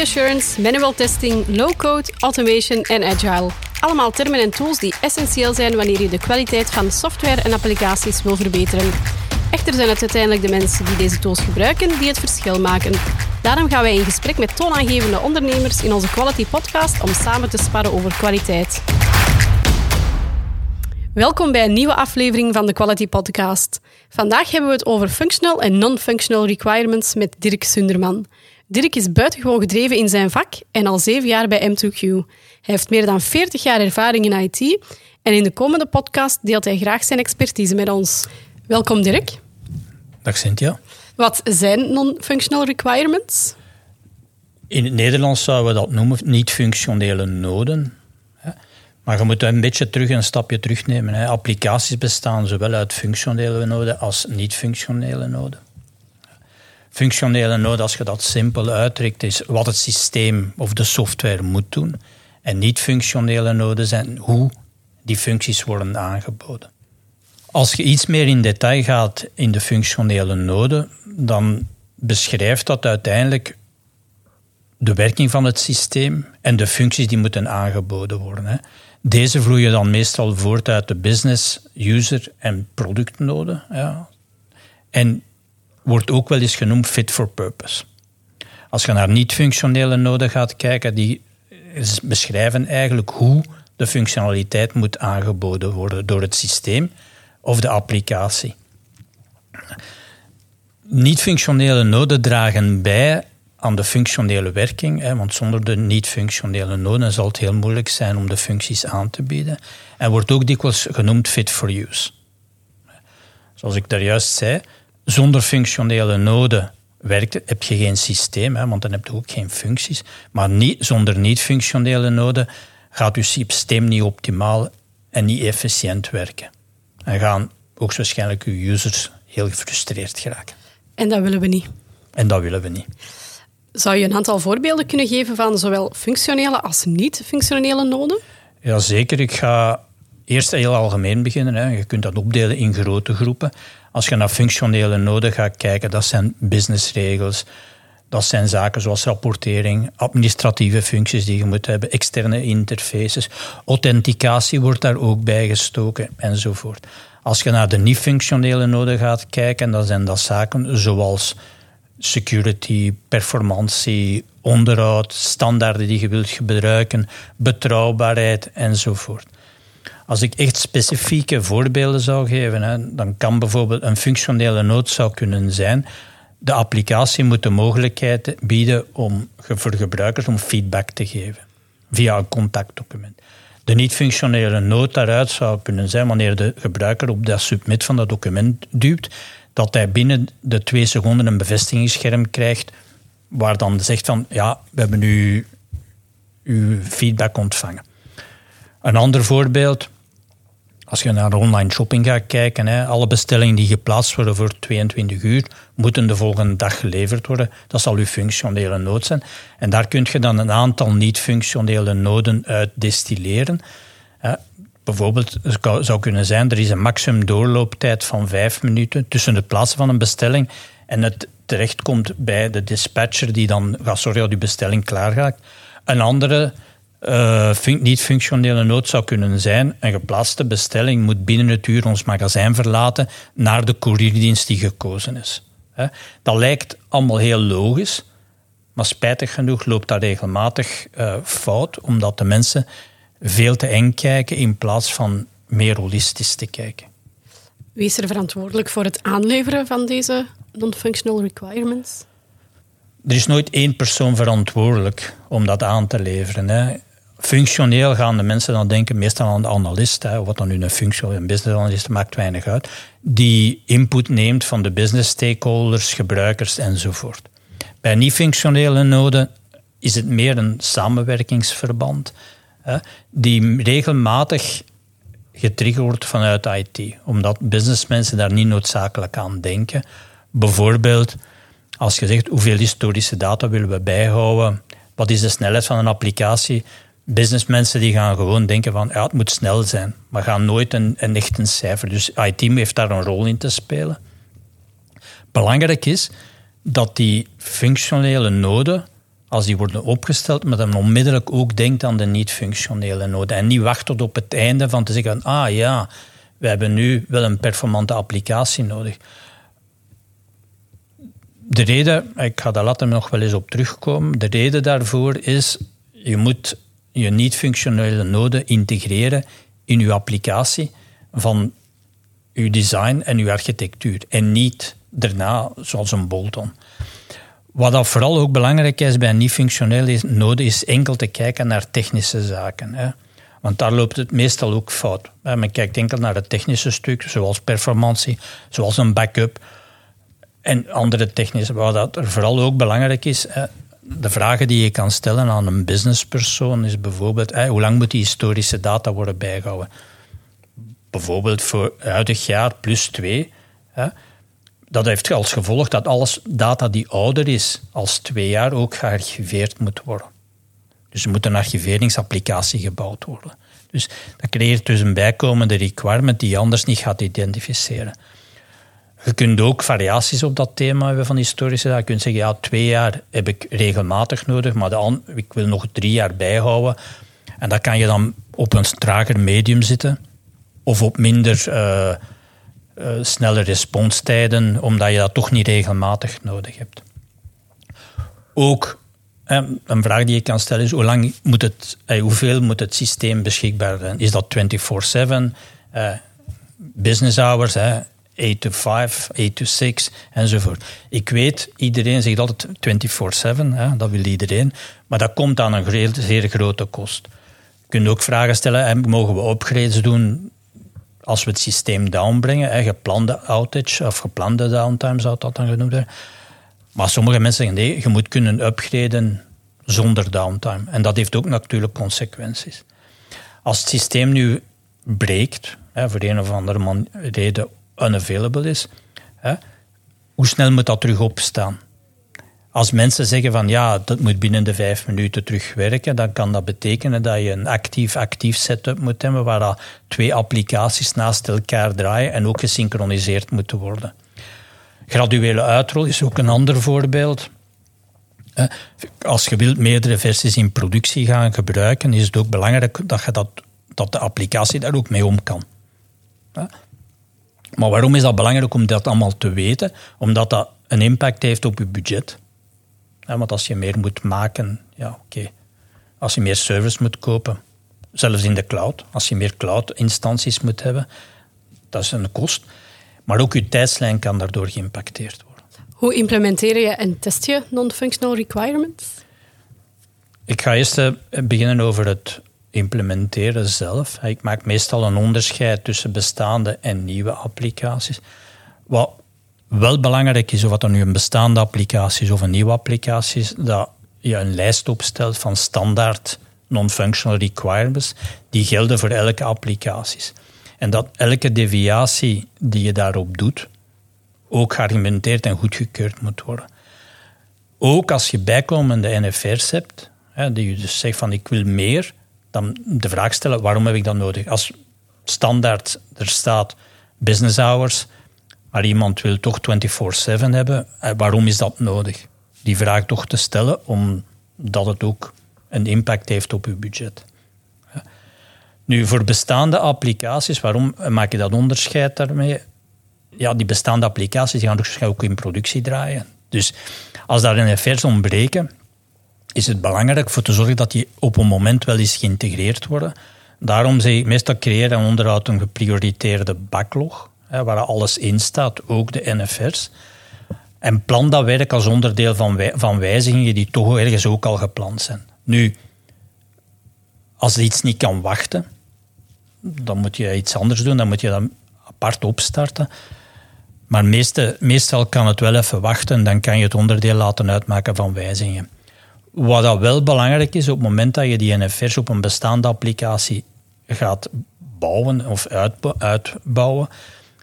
Assurance, manual testing, low-code, automation en agile. Allemaal termen en tools die essentieel zijn wanneer je de kwaliteit van software en applicaties wil verbeteren. Echter zijn het uiteindelijk de mensen die deze tools gebruiken die het verschil maken. Daarom gaan wij in gesprek met toonaangevende ondernemers in onze Quality Podcast om samen te sparren over kwaliteit. Welkom bij een nieuwe aflevering van de Quality Podcast. Vandaag hebben we het over functional en non-functional requirements met Dirk Sunderman. Dirk is buitengewoon gedreven in zijn vak en al zeven jaar bij M2Q. Hij heeft meer dan 40 jaar ervaring in IT en in de komende podcast deelt hij graag zijn expertise met ons. Welkom Dirk. Dag Cynthia. Wat zijn non-functional requirements? In het Nederlands zouden we dat noemen niet-functionele noden. Maar je moet een beetje terug een stapje terugnemen. Applicaties bestaan zowel uit functionele noden als niet-functionele noden. Functionele noden, als je dat simpel uitdrukt, is wat het systeem of de software moet doen. En niet-functionele noden zijn hoe die functies worden aangeboden. Als je iets meer in detail gaat in de functionele noden, dan beschrijft dat uiteindelijk de werking van het systeem en de functies die moeten aangeboden worden. Deze vloeien dan meestal voort uit de business, user en productnoden. En wordt ook wel eens genoemd fit for purpose. Als je naar niet-functionele noden gaat kijken, die beschrijven eigenlijk hoe de functionaliteit moet aangeboden worden door het systeem of de applicatie. Niet-functionele noden dragen bij aan de functionele werking, hè, want zonder de niet-functionele noden zal het heel moeilijk zijn om de functies aan te bieden. En wordt ook dikwijls genoemd fit for use. Zoals ik daar juist zei, zonder functionele noden werkt, heb je geen systeem, hè, want dan heb je ook geen functies. Maar niet, zonder niet-functionele noden gaat je systeem niet optimaal en niet efficiënt werken. En gaan waarschijnlijk je users heel gefrustreerd geraken. En dat willen we niet. En dat willen we niet. Zou je een aantal voorbeelden kunnen geven van zowel functionele als niet-functionele noden? Jazeker. Ik ga eerst heel algemeen beginnen. Hè. Je kunt dat opdelen in grote groepen. Als je naar functionele noden gaat kijken, dat zijn businessregels. Dat zijn zaken zoals rapportering, administratieve functies die je moet hebben, externe interfaces. Authenticatie wordt daar ook bij gestoken enzovoort. Als je naar de niet-functionele noden gaat kijken, dan zijn dat zaken zoals security, performantie, onderhoud, standaarden die je wilt gebruiken, betrouwbaarheid enzovoort. Als ik echt specifieke voorbeelden zou geven, hè, dan kan bijvoorbeeld een functionele nood zou kunnen zijn. De applicatie moet de mogelijkheid bieden om, voor gebruikers om feedback te geven via een contactdocument. De niet-functionele nood daaruit zou kunnen zijn wanneer de gebruiker op dat submit van dat document duwt, dat hij binnen de twee seconden een bevestigingsscherm krijgt waar dan zegt van ja, we hebben nu uw feedback ontvangen. Een ander voorbeeld, als je naar online shopping gaat kijken, hè, alle bestellingen die geplaatst worden voor 22 uur, moeten de volgende dag geleverd worden. Dat zal uw functionele nood zijn. En daar kun je dan een aantal niet-functionele noden uit destilleren. Bijvoorbeeld het zou kunnen zijn, er is een maximum doorlooptijd van vijf minuten tussen het plaatsen van een bestelling en het terechtkomt bij de dispatcher die dan gaat zorgen dat die bestelling klaar gaat. Een andere uh, niet-functionele nood zou kunnen zijn, een geplaatste bestelling moet binnen het uur ons magazijn verlaten naar de courierdienst die gekozen is. Dat lijkt allemaal heel logisch, maar spijtig genoeg loopt dat regelmatig uh, fout, omdat de mensen veel te eng kijken in plaats van meer holistisch te kijken. Wie is er verantwoordelijk voor het aanleveren van deze non-functional requirements? Er is nooit één persoon verantwoordelijk om dat aan te leveren. Hè. Functioneel gaan de mensen dan denken meestal aan de analist, hè, wat dan nu een functioneel een business analyst maakt weinig uit, die input neemt van de business stakeholders, gebruikers enzovoort. Bij niet-functionele noden is het meer een samenwerkingsverband die regelmatig getriggerd wordt vanuit IT, omdat businessmensen daar niet noodzakelijk aan denken. Bijvoorbeeld, als je zegt hoeveel historische data willen we bijhouden, wat is de snelheid van een applicatie, businessmensen die gaan gewoon denken van het moet snel zijn, maar gaan nooit een, een echt een cijfer. Dus IT heeft daar een rol in te spelen. Belangrijk is dat die functionele noden als die worden opgesteld, maar dan onmiddellijk ook denkt aan de niet-functionele noden. En niet wacht tot op het einde van te zeggen, ah ja, we hebben nu wel een performante applicatie nodig. De reden, ik ga daar later nog wel eens op terugkomen, de reden daarvoor is, je moet je niet-functionele noden integreren in je applicatie van je design en je architectuur. En niet daarna zoals een bolt-on. Wat dat vooral ook belangrijk is bij niet-functionele noden, is enkel te kijken naar technische zaken. Hè. Want daar loopt het meestal ook fout. Men kijkt enkel naar het technische stuk, zoals performantie, zoals een backup en andere technische. Wat dat er vooral ook belangrijk is, de vragen die je kan stellen aan een businesspersoon is bijvoorbeeld, hoe lang moet die historische data worden bijgehouden? Bijvoorbeeld voor huidig jaar plus twee. Dat heeft als gevolg dat alles data die ouder is als twee jaar ook gearchiveerd moet worden. Dus er moet een archiveringsapplicatie gebouwd worden. Dus dat creëert dus een bijkomende requirement die je anders niet gaat identificeren. Je kunt ook variaties op dat thema hebben van historische. Je kunt zeggen, ja, twee jaar heb ik regelmatig nodig, maar de ik wil nog drie jaar bijhouden. En dat kan je dan op een trager medium zitten of op minder uh, uh, snelle responstijden, omdat je dat toch niet regelmatig nodig hebt. Ook een vraag die je kan stellen is: hoe lang moet het, hoeveel moet het systeem beschikbaar zijn? Is dat 24-7? Uh, business hours, 8 to 5, 8 to 6 enzovoort. Ik weet, iedereen zegt altijd 24-7, dat wil iedereen, maar dat komt aan een zeer grote kost. Je kunt ook vragen stellen, mogen we upgrades doen als we het systeem downbrengen, hè, geplande outage of geplande downtime zou dat dan genoemd worden. Maar sommige mensen zeggen nee, je moet kunnen upgraden zonder downtime. En dat heeft ook natuurlijk consequenties. Als het systeem nu breekt, hè, voor een of andere reden unavailable is, hè, hoe snel moet dat terug opstaan? Als mensen zeggen van ja, dat moet binnen de vijf minuten terugwerken, dan kan dat betekenen dat je een actief-actief setup moet hebben waar dat twee applicaties naast elkaar draaien en ook gesynchroniseerd moeten worden. Graduele uitrol is ook een ander voorbeeld. Als je wilt meerdere versies in productie gaan gebruiken, is het ook belangrijk dat, je dat, dat de applicatie daar ook mee om kan. Maar waarom is dat belangrijk om dat allemaal te weten? Omdat dat een impact heeft op je budget. want als je meer moet maken, ja oké. Als je meer servers moet kopen, zelfs in de cloud, als je meer cloud-instanties moet hebben, dat is een kost. Maar ook je tijdslijn kan daardoor geïmpacteerd worden. Hoe implementeer je en test je non-functional requirements? Ik ga eerst eh, beginnen over het implementeren zelf. Ik maak meestal een onderscheid tussen bestaande en nieuwe applicaties. Wat wel belangrijk is, of wat er nu een bestaande applicatie is of een nieuwe applicatie is, dat je een lijst opstelt van standaard non-functional requirements die gelden voor elke applicatie. En dat elke deviatie die je daarop doet, ook geargumenteerd en goedgekeurd moet worden. Ook als je bijkomende NFR's hebt, die je dus zegt van ik wil meer, dan de vraag stellen waarom heb ik dat nodig? Als standaard er staat business hours, maar iemand wil toch 24/7 hebben, eh, waarom is dat nodig? Die vraag toch te stellen, omdat het ook een impact heeft op uw budget. Nu, voor bestaande applicaties, waarom maak je dat onderscheid daarmee? Ja, die bestaande applicaties gaan waarschijnlijk ook in productie draaien. Dus als daar een ontbreken, is het belangrijk voor te zorgen dat die op een moment wel eens geïntegreerd worden. Daarom zeg ik meestal creëer en onderhoud een geprioriteerde backlog, hè, waar alles in staat, ook de NFR's. En plan dat werk als onderdeel van, van wijzigingen die toch ergens ook al gepland zijn. Nu, als iets niet kan wachten, dan moet je iets anders doen, dan moet je dat apart opstarten. Maar meestal kan het wel even wachten, dan kan je het onderdeel laten uitmaken van wijzigingen. Wat dat wel belangrijk is, op het moment dat je die NFR's op een bestaande applicatie gaat bouwen of uitbouwen,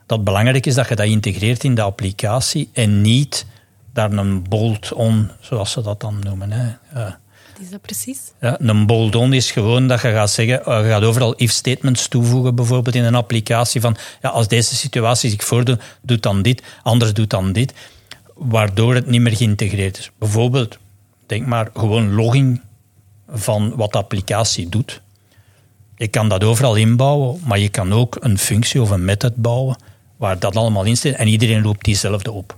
dat belangrijk is dat je dat integreert in de applicatie en niet daar een bolt-on, zoals ze dat dan noemen. Hè. Wat is dat precies? Ja, een bolt-on is gewoon dat je gaat zeggen, eh, je gaat overal if-statements toevoegen, bijvoorbeeld in een applicatie van ja, als deze situatie zich voordoet, doet dan dit, anders doet dan dit, waardoor het niet meer geïntegreerd is. Bijvoorbeeld, denk maar gewoon logging van wat de applicatie doet. Je kan dat overal inbouwen, maar je kan ook een functie of een method bouwen waar dat allemaal in zit en iedereen loopt diezelfde op.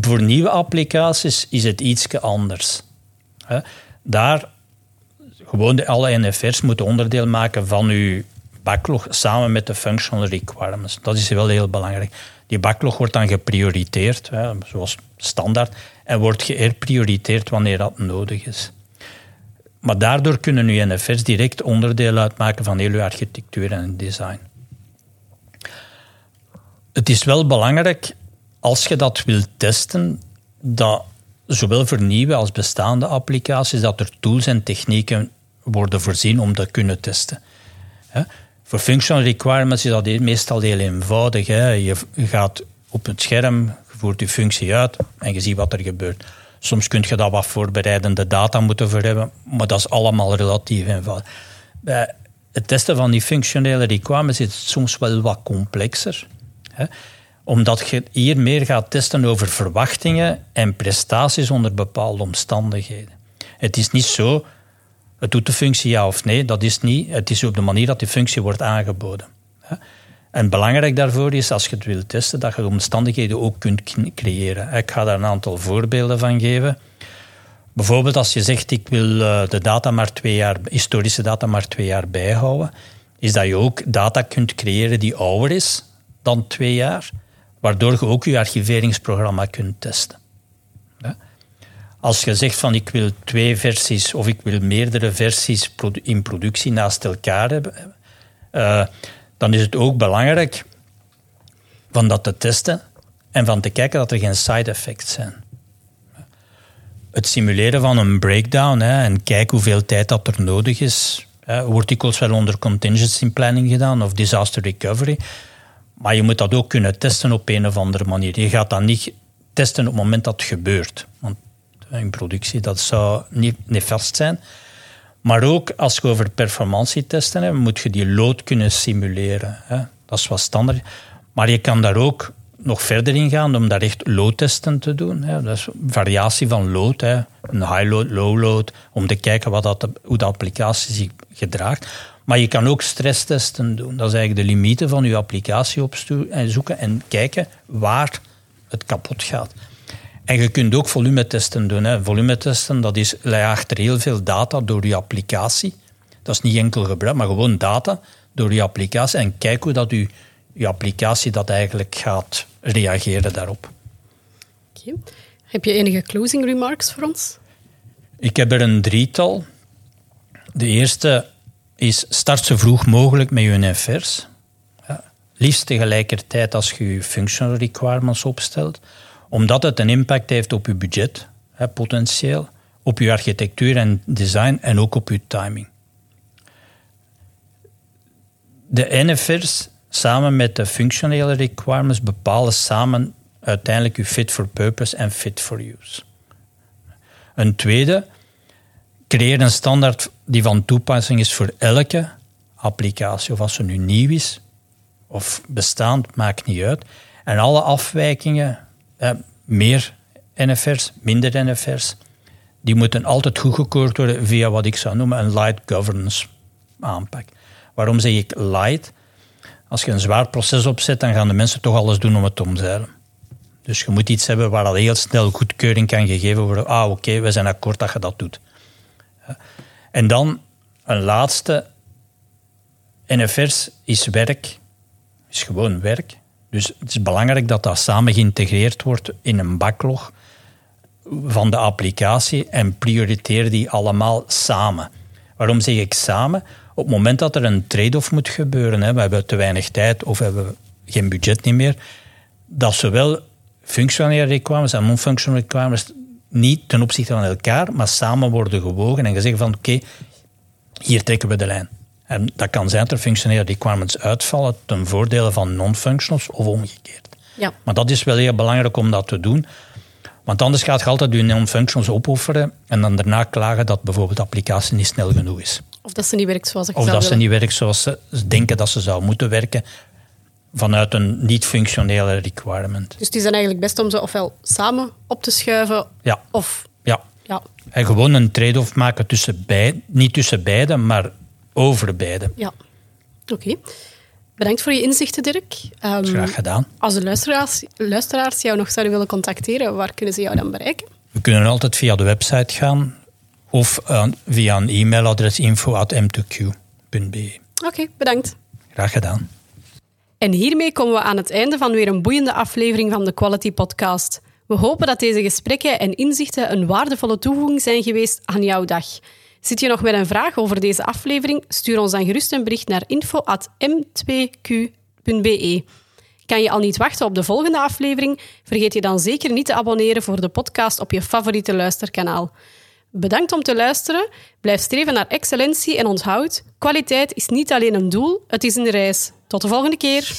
Voor nieuwe applicaties is het iets anders. Daar, gewoon de, alle NFR's moeten onderdeel maken van uw backlog samen met de functional requirements. Dat is wel heel belangrijk. Die backlog wordt dan geprioriteerd, zoals standaard, en wordt geherprioriteerd wanneer dat nodig is. Maar daardoor kunnen uw NFR's direct onderdeel uitmaken van heel architectuur en design. Het is wel belangrijk, als je dat wilt testen, dat zowel voor nieuwe als bestaande applicaties, dat er tools en technieken worden voorzien om dat kunnen testen. Voor functional requirements is dat meestal heel eenvoudig. Je gaat op het scherm, voert je functie uit en je ziet wat er gebeurt. Soms kun je daar wat voorbereidende data moeten voor hebben, maar dat is allemaal relatief eenvoudig. Bij het testen van die functionele requirements is het soms wel wat complexer. Hè? Omdat je hier meer gaat testen over verwachtingen en prestaties onder bepaalde omstandigheden. Het is niet zo, het doet de functie ja of nee, dat is niet. Het is op de manier dat die functie wordt aangeboden. En belangrijk daarvoor is, als je het wilt testen, dat je de omstandigheden ook kunt creëren. Ik ga daar een aantal voorbeelden van geven. Bijvoorbeeld als je zegt, ik wil eh, de data maar twee jaar, historische data maar twee jaar bijhouden, is dat je ook data kunt creëren die ouder is dan twee jaar, waardoor je ook je archiveringsprogramma kunt testen. Als je zegt van ik wil twee versies of ik wil meerdere versies in productie naast elkaar hebben, uh, dan is het ook belangrijk van dat te testen en van te kijken dat er geen side effects zijn. Het simuleren van een breakdown hè, en kijken hoeveel tijd dat er nodig is, hè, wordt dikwijls wel onder contingency planning gedaan of disaster recovery. Maar je moet dat ook kunnen testen op een of andere manier. Je gaat dat niet testen op het moment dat het gebeurt. Want in productie, dat zou niet, vast zijn. Maar ook als je over performantietesten hebt, moet je die load kunnen simuleren. Hè. Dat is wat standaard. Maar je kan daar ook nog verder in gaan om daar echt loadtesten te doen. Hè. Dat is variatie van load, hè. een high load, low load, om te kijken wat dat, hoe de applicatie zich gedraagt. Maar je kan ook stresstesten doen. Dat is eigenlijk de limieten van je applicatie opzoeken en kijken waar het kapot gaat. En je kunt ook volumetesten doen. Hè. Volumetesten, dat is achter heel veel data door je applicatie. Dat is niet enkel gebruik, maar gewoon data door je applicatie. En kijk hoe dat je, je applicatie dat eigenlijk gaat reageren daarop. Okay. Heb je enige closing remarks voor ons? Ik heb er een drietal. De eerste is start zo vroeg mogelijk met je NFR's. Ja, liefst tegelijkertijd als je je functional requirements opstelt omdat het een impact heeft op je budget, hè, potentieel, op je architectuur en design en ook op je timing. De NFR's samen met de functionele requirements bepalen samen uiteindelijk je fit for purpose en fit for use. Een tweede, creëer een standaard die van toepassing is voor elke applicatie, of als ze nu nieuw is of bestaand, maakt niet uit. En alle afwijkingen uh, meer NFR's, minder NFR's, die moeten altijd goedgekeurd worden via wat ik zou noemen een light governance aanpak. Waarom zeg ik light? Als je een zwaar proces opzet, dan gaan de mensen toch alles doen om het te omzeilen. Dus je moet iets hebben waar al heel snel goedkeuring kan gegeven worden. Ah, oké, we zijn akkoord dat je dat doet. En dan een laatste. NFR's is werk, is gewoon werk. Dus het is belangrijk dat dat samen geïntegreerd wordt in een backlog van de applicatie en prioriteer die allemaal samen. Waarom zeg ik samen? Op het moment dat er een trade-off moet gebeuren, hè, we hebben te weinig tijd of hebben geen budget niet meer, dat zowel functionele requirements en non-functional requirements niet ten opzichte van elkaar, maar samen worden gewogen en gezegd van oké, hier trekken we de lijn. En dat kan zijn dat er functionele requirements uitvallen ten voordele van non-functionals of omgekeerd. Ja. Maar dat is wel heel belangrijk om dat te doen. Want anders gaat je altijd je non-functionals opofferen en dan daarna klagen dat bijvoorbeeld de applicatie niet snel genoeg is. Of dat ze niet werkt zoals ik Of dat ze niet werkt zoals ze denken dat ze zou moeten werken. vanuit een niet-functionele requirement. Dus het is dan eigenlijk best om ze ofwel samen op te schuiven Ja, of ja. ja, En gewoon een trade-off maken tussen beide, niet tussen beide, maar over beide. ja. Oké. Bedankt voor je inzichten, Dirk. Ehm, Graag gedaan. als de luisteraars, luisteraars jou nog zouden willen contacteren, waar kunnen ze jou dan bereiken? We kunnen altijd via de website gaan of eh, via een e-mailadres info.m2q.be. Oké, bedankt. Graag gedaan. En hiermee komen we aan het einde van weer een boeiende aflevering van de Quality Podcast. We hopen dat deze gesprekken en inzichten een waardevolle toevoeging zijn geweest aan jouw dag. Zit je nog met een vraag over deze aflevering? Stuur ons dan gerust een bericht naar info.m2q.be. Kan je al niet wachten op de volgende aflevering? Vergeet je dan zeker niet te abonneren voor de podcast op je favoriete luisterkanaal. Bedankt om te luisteren. Blijf streven naar excellentie en onthoud: kwaliteit is niet alleen een doel, het is een reis. Tot de volgende keer.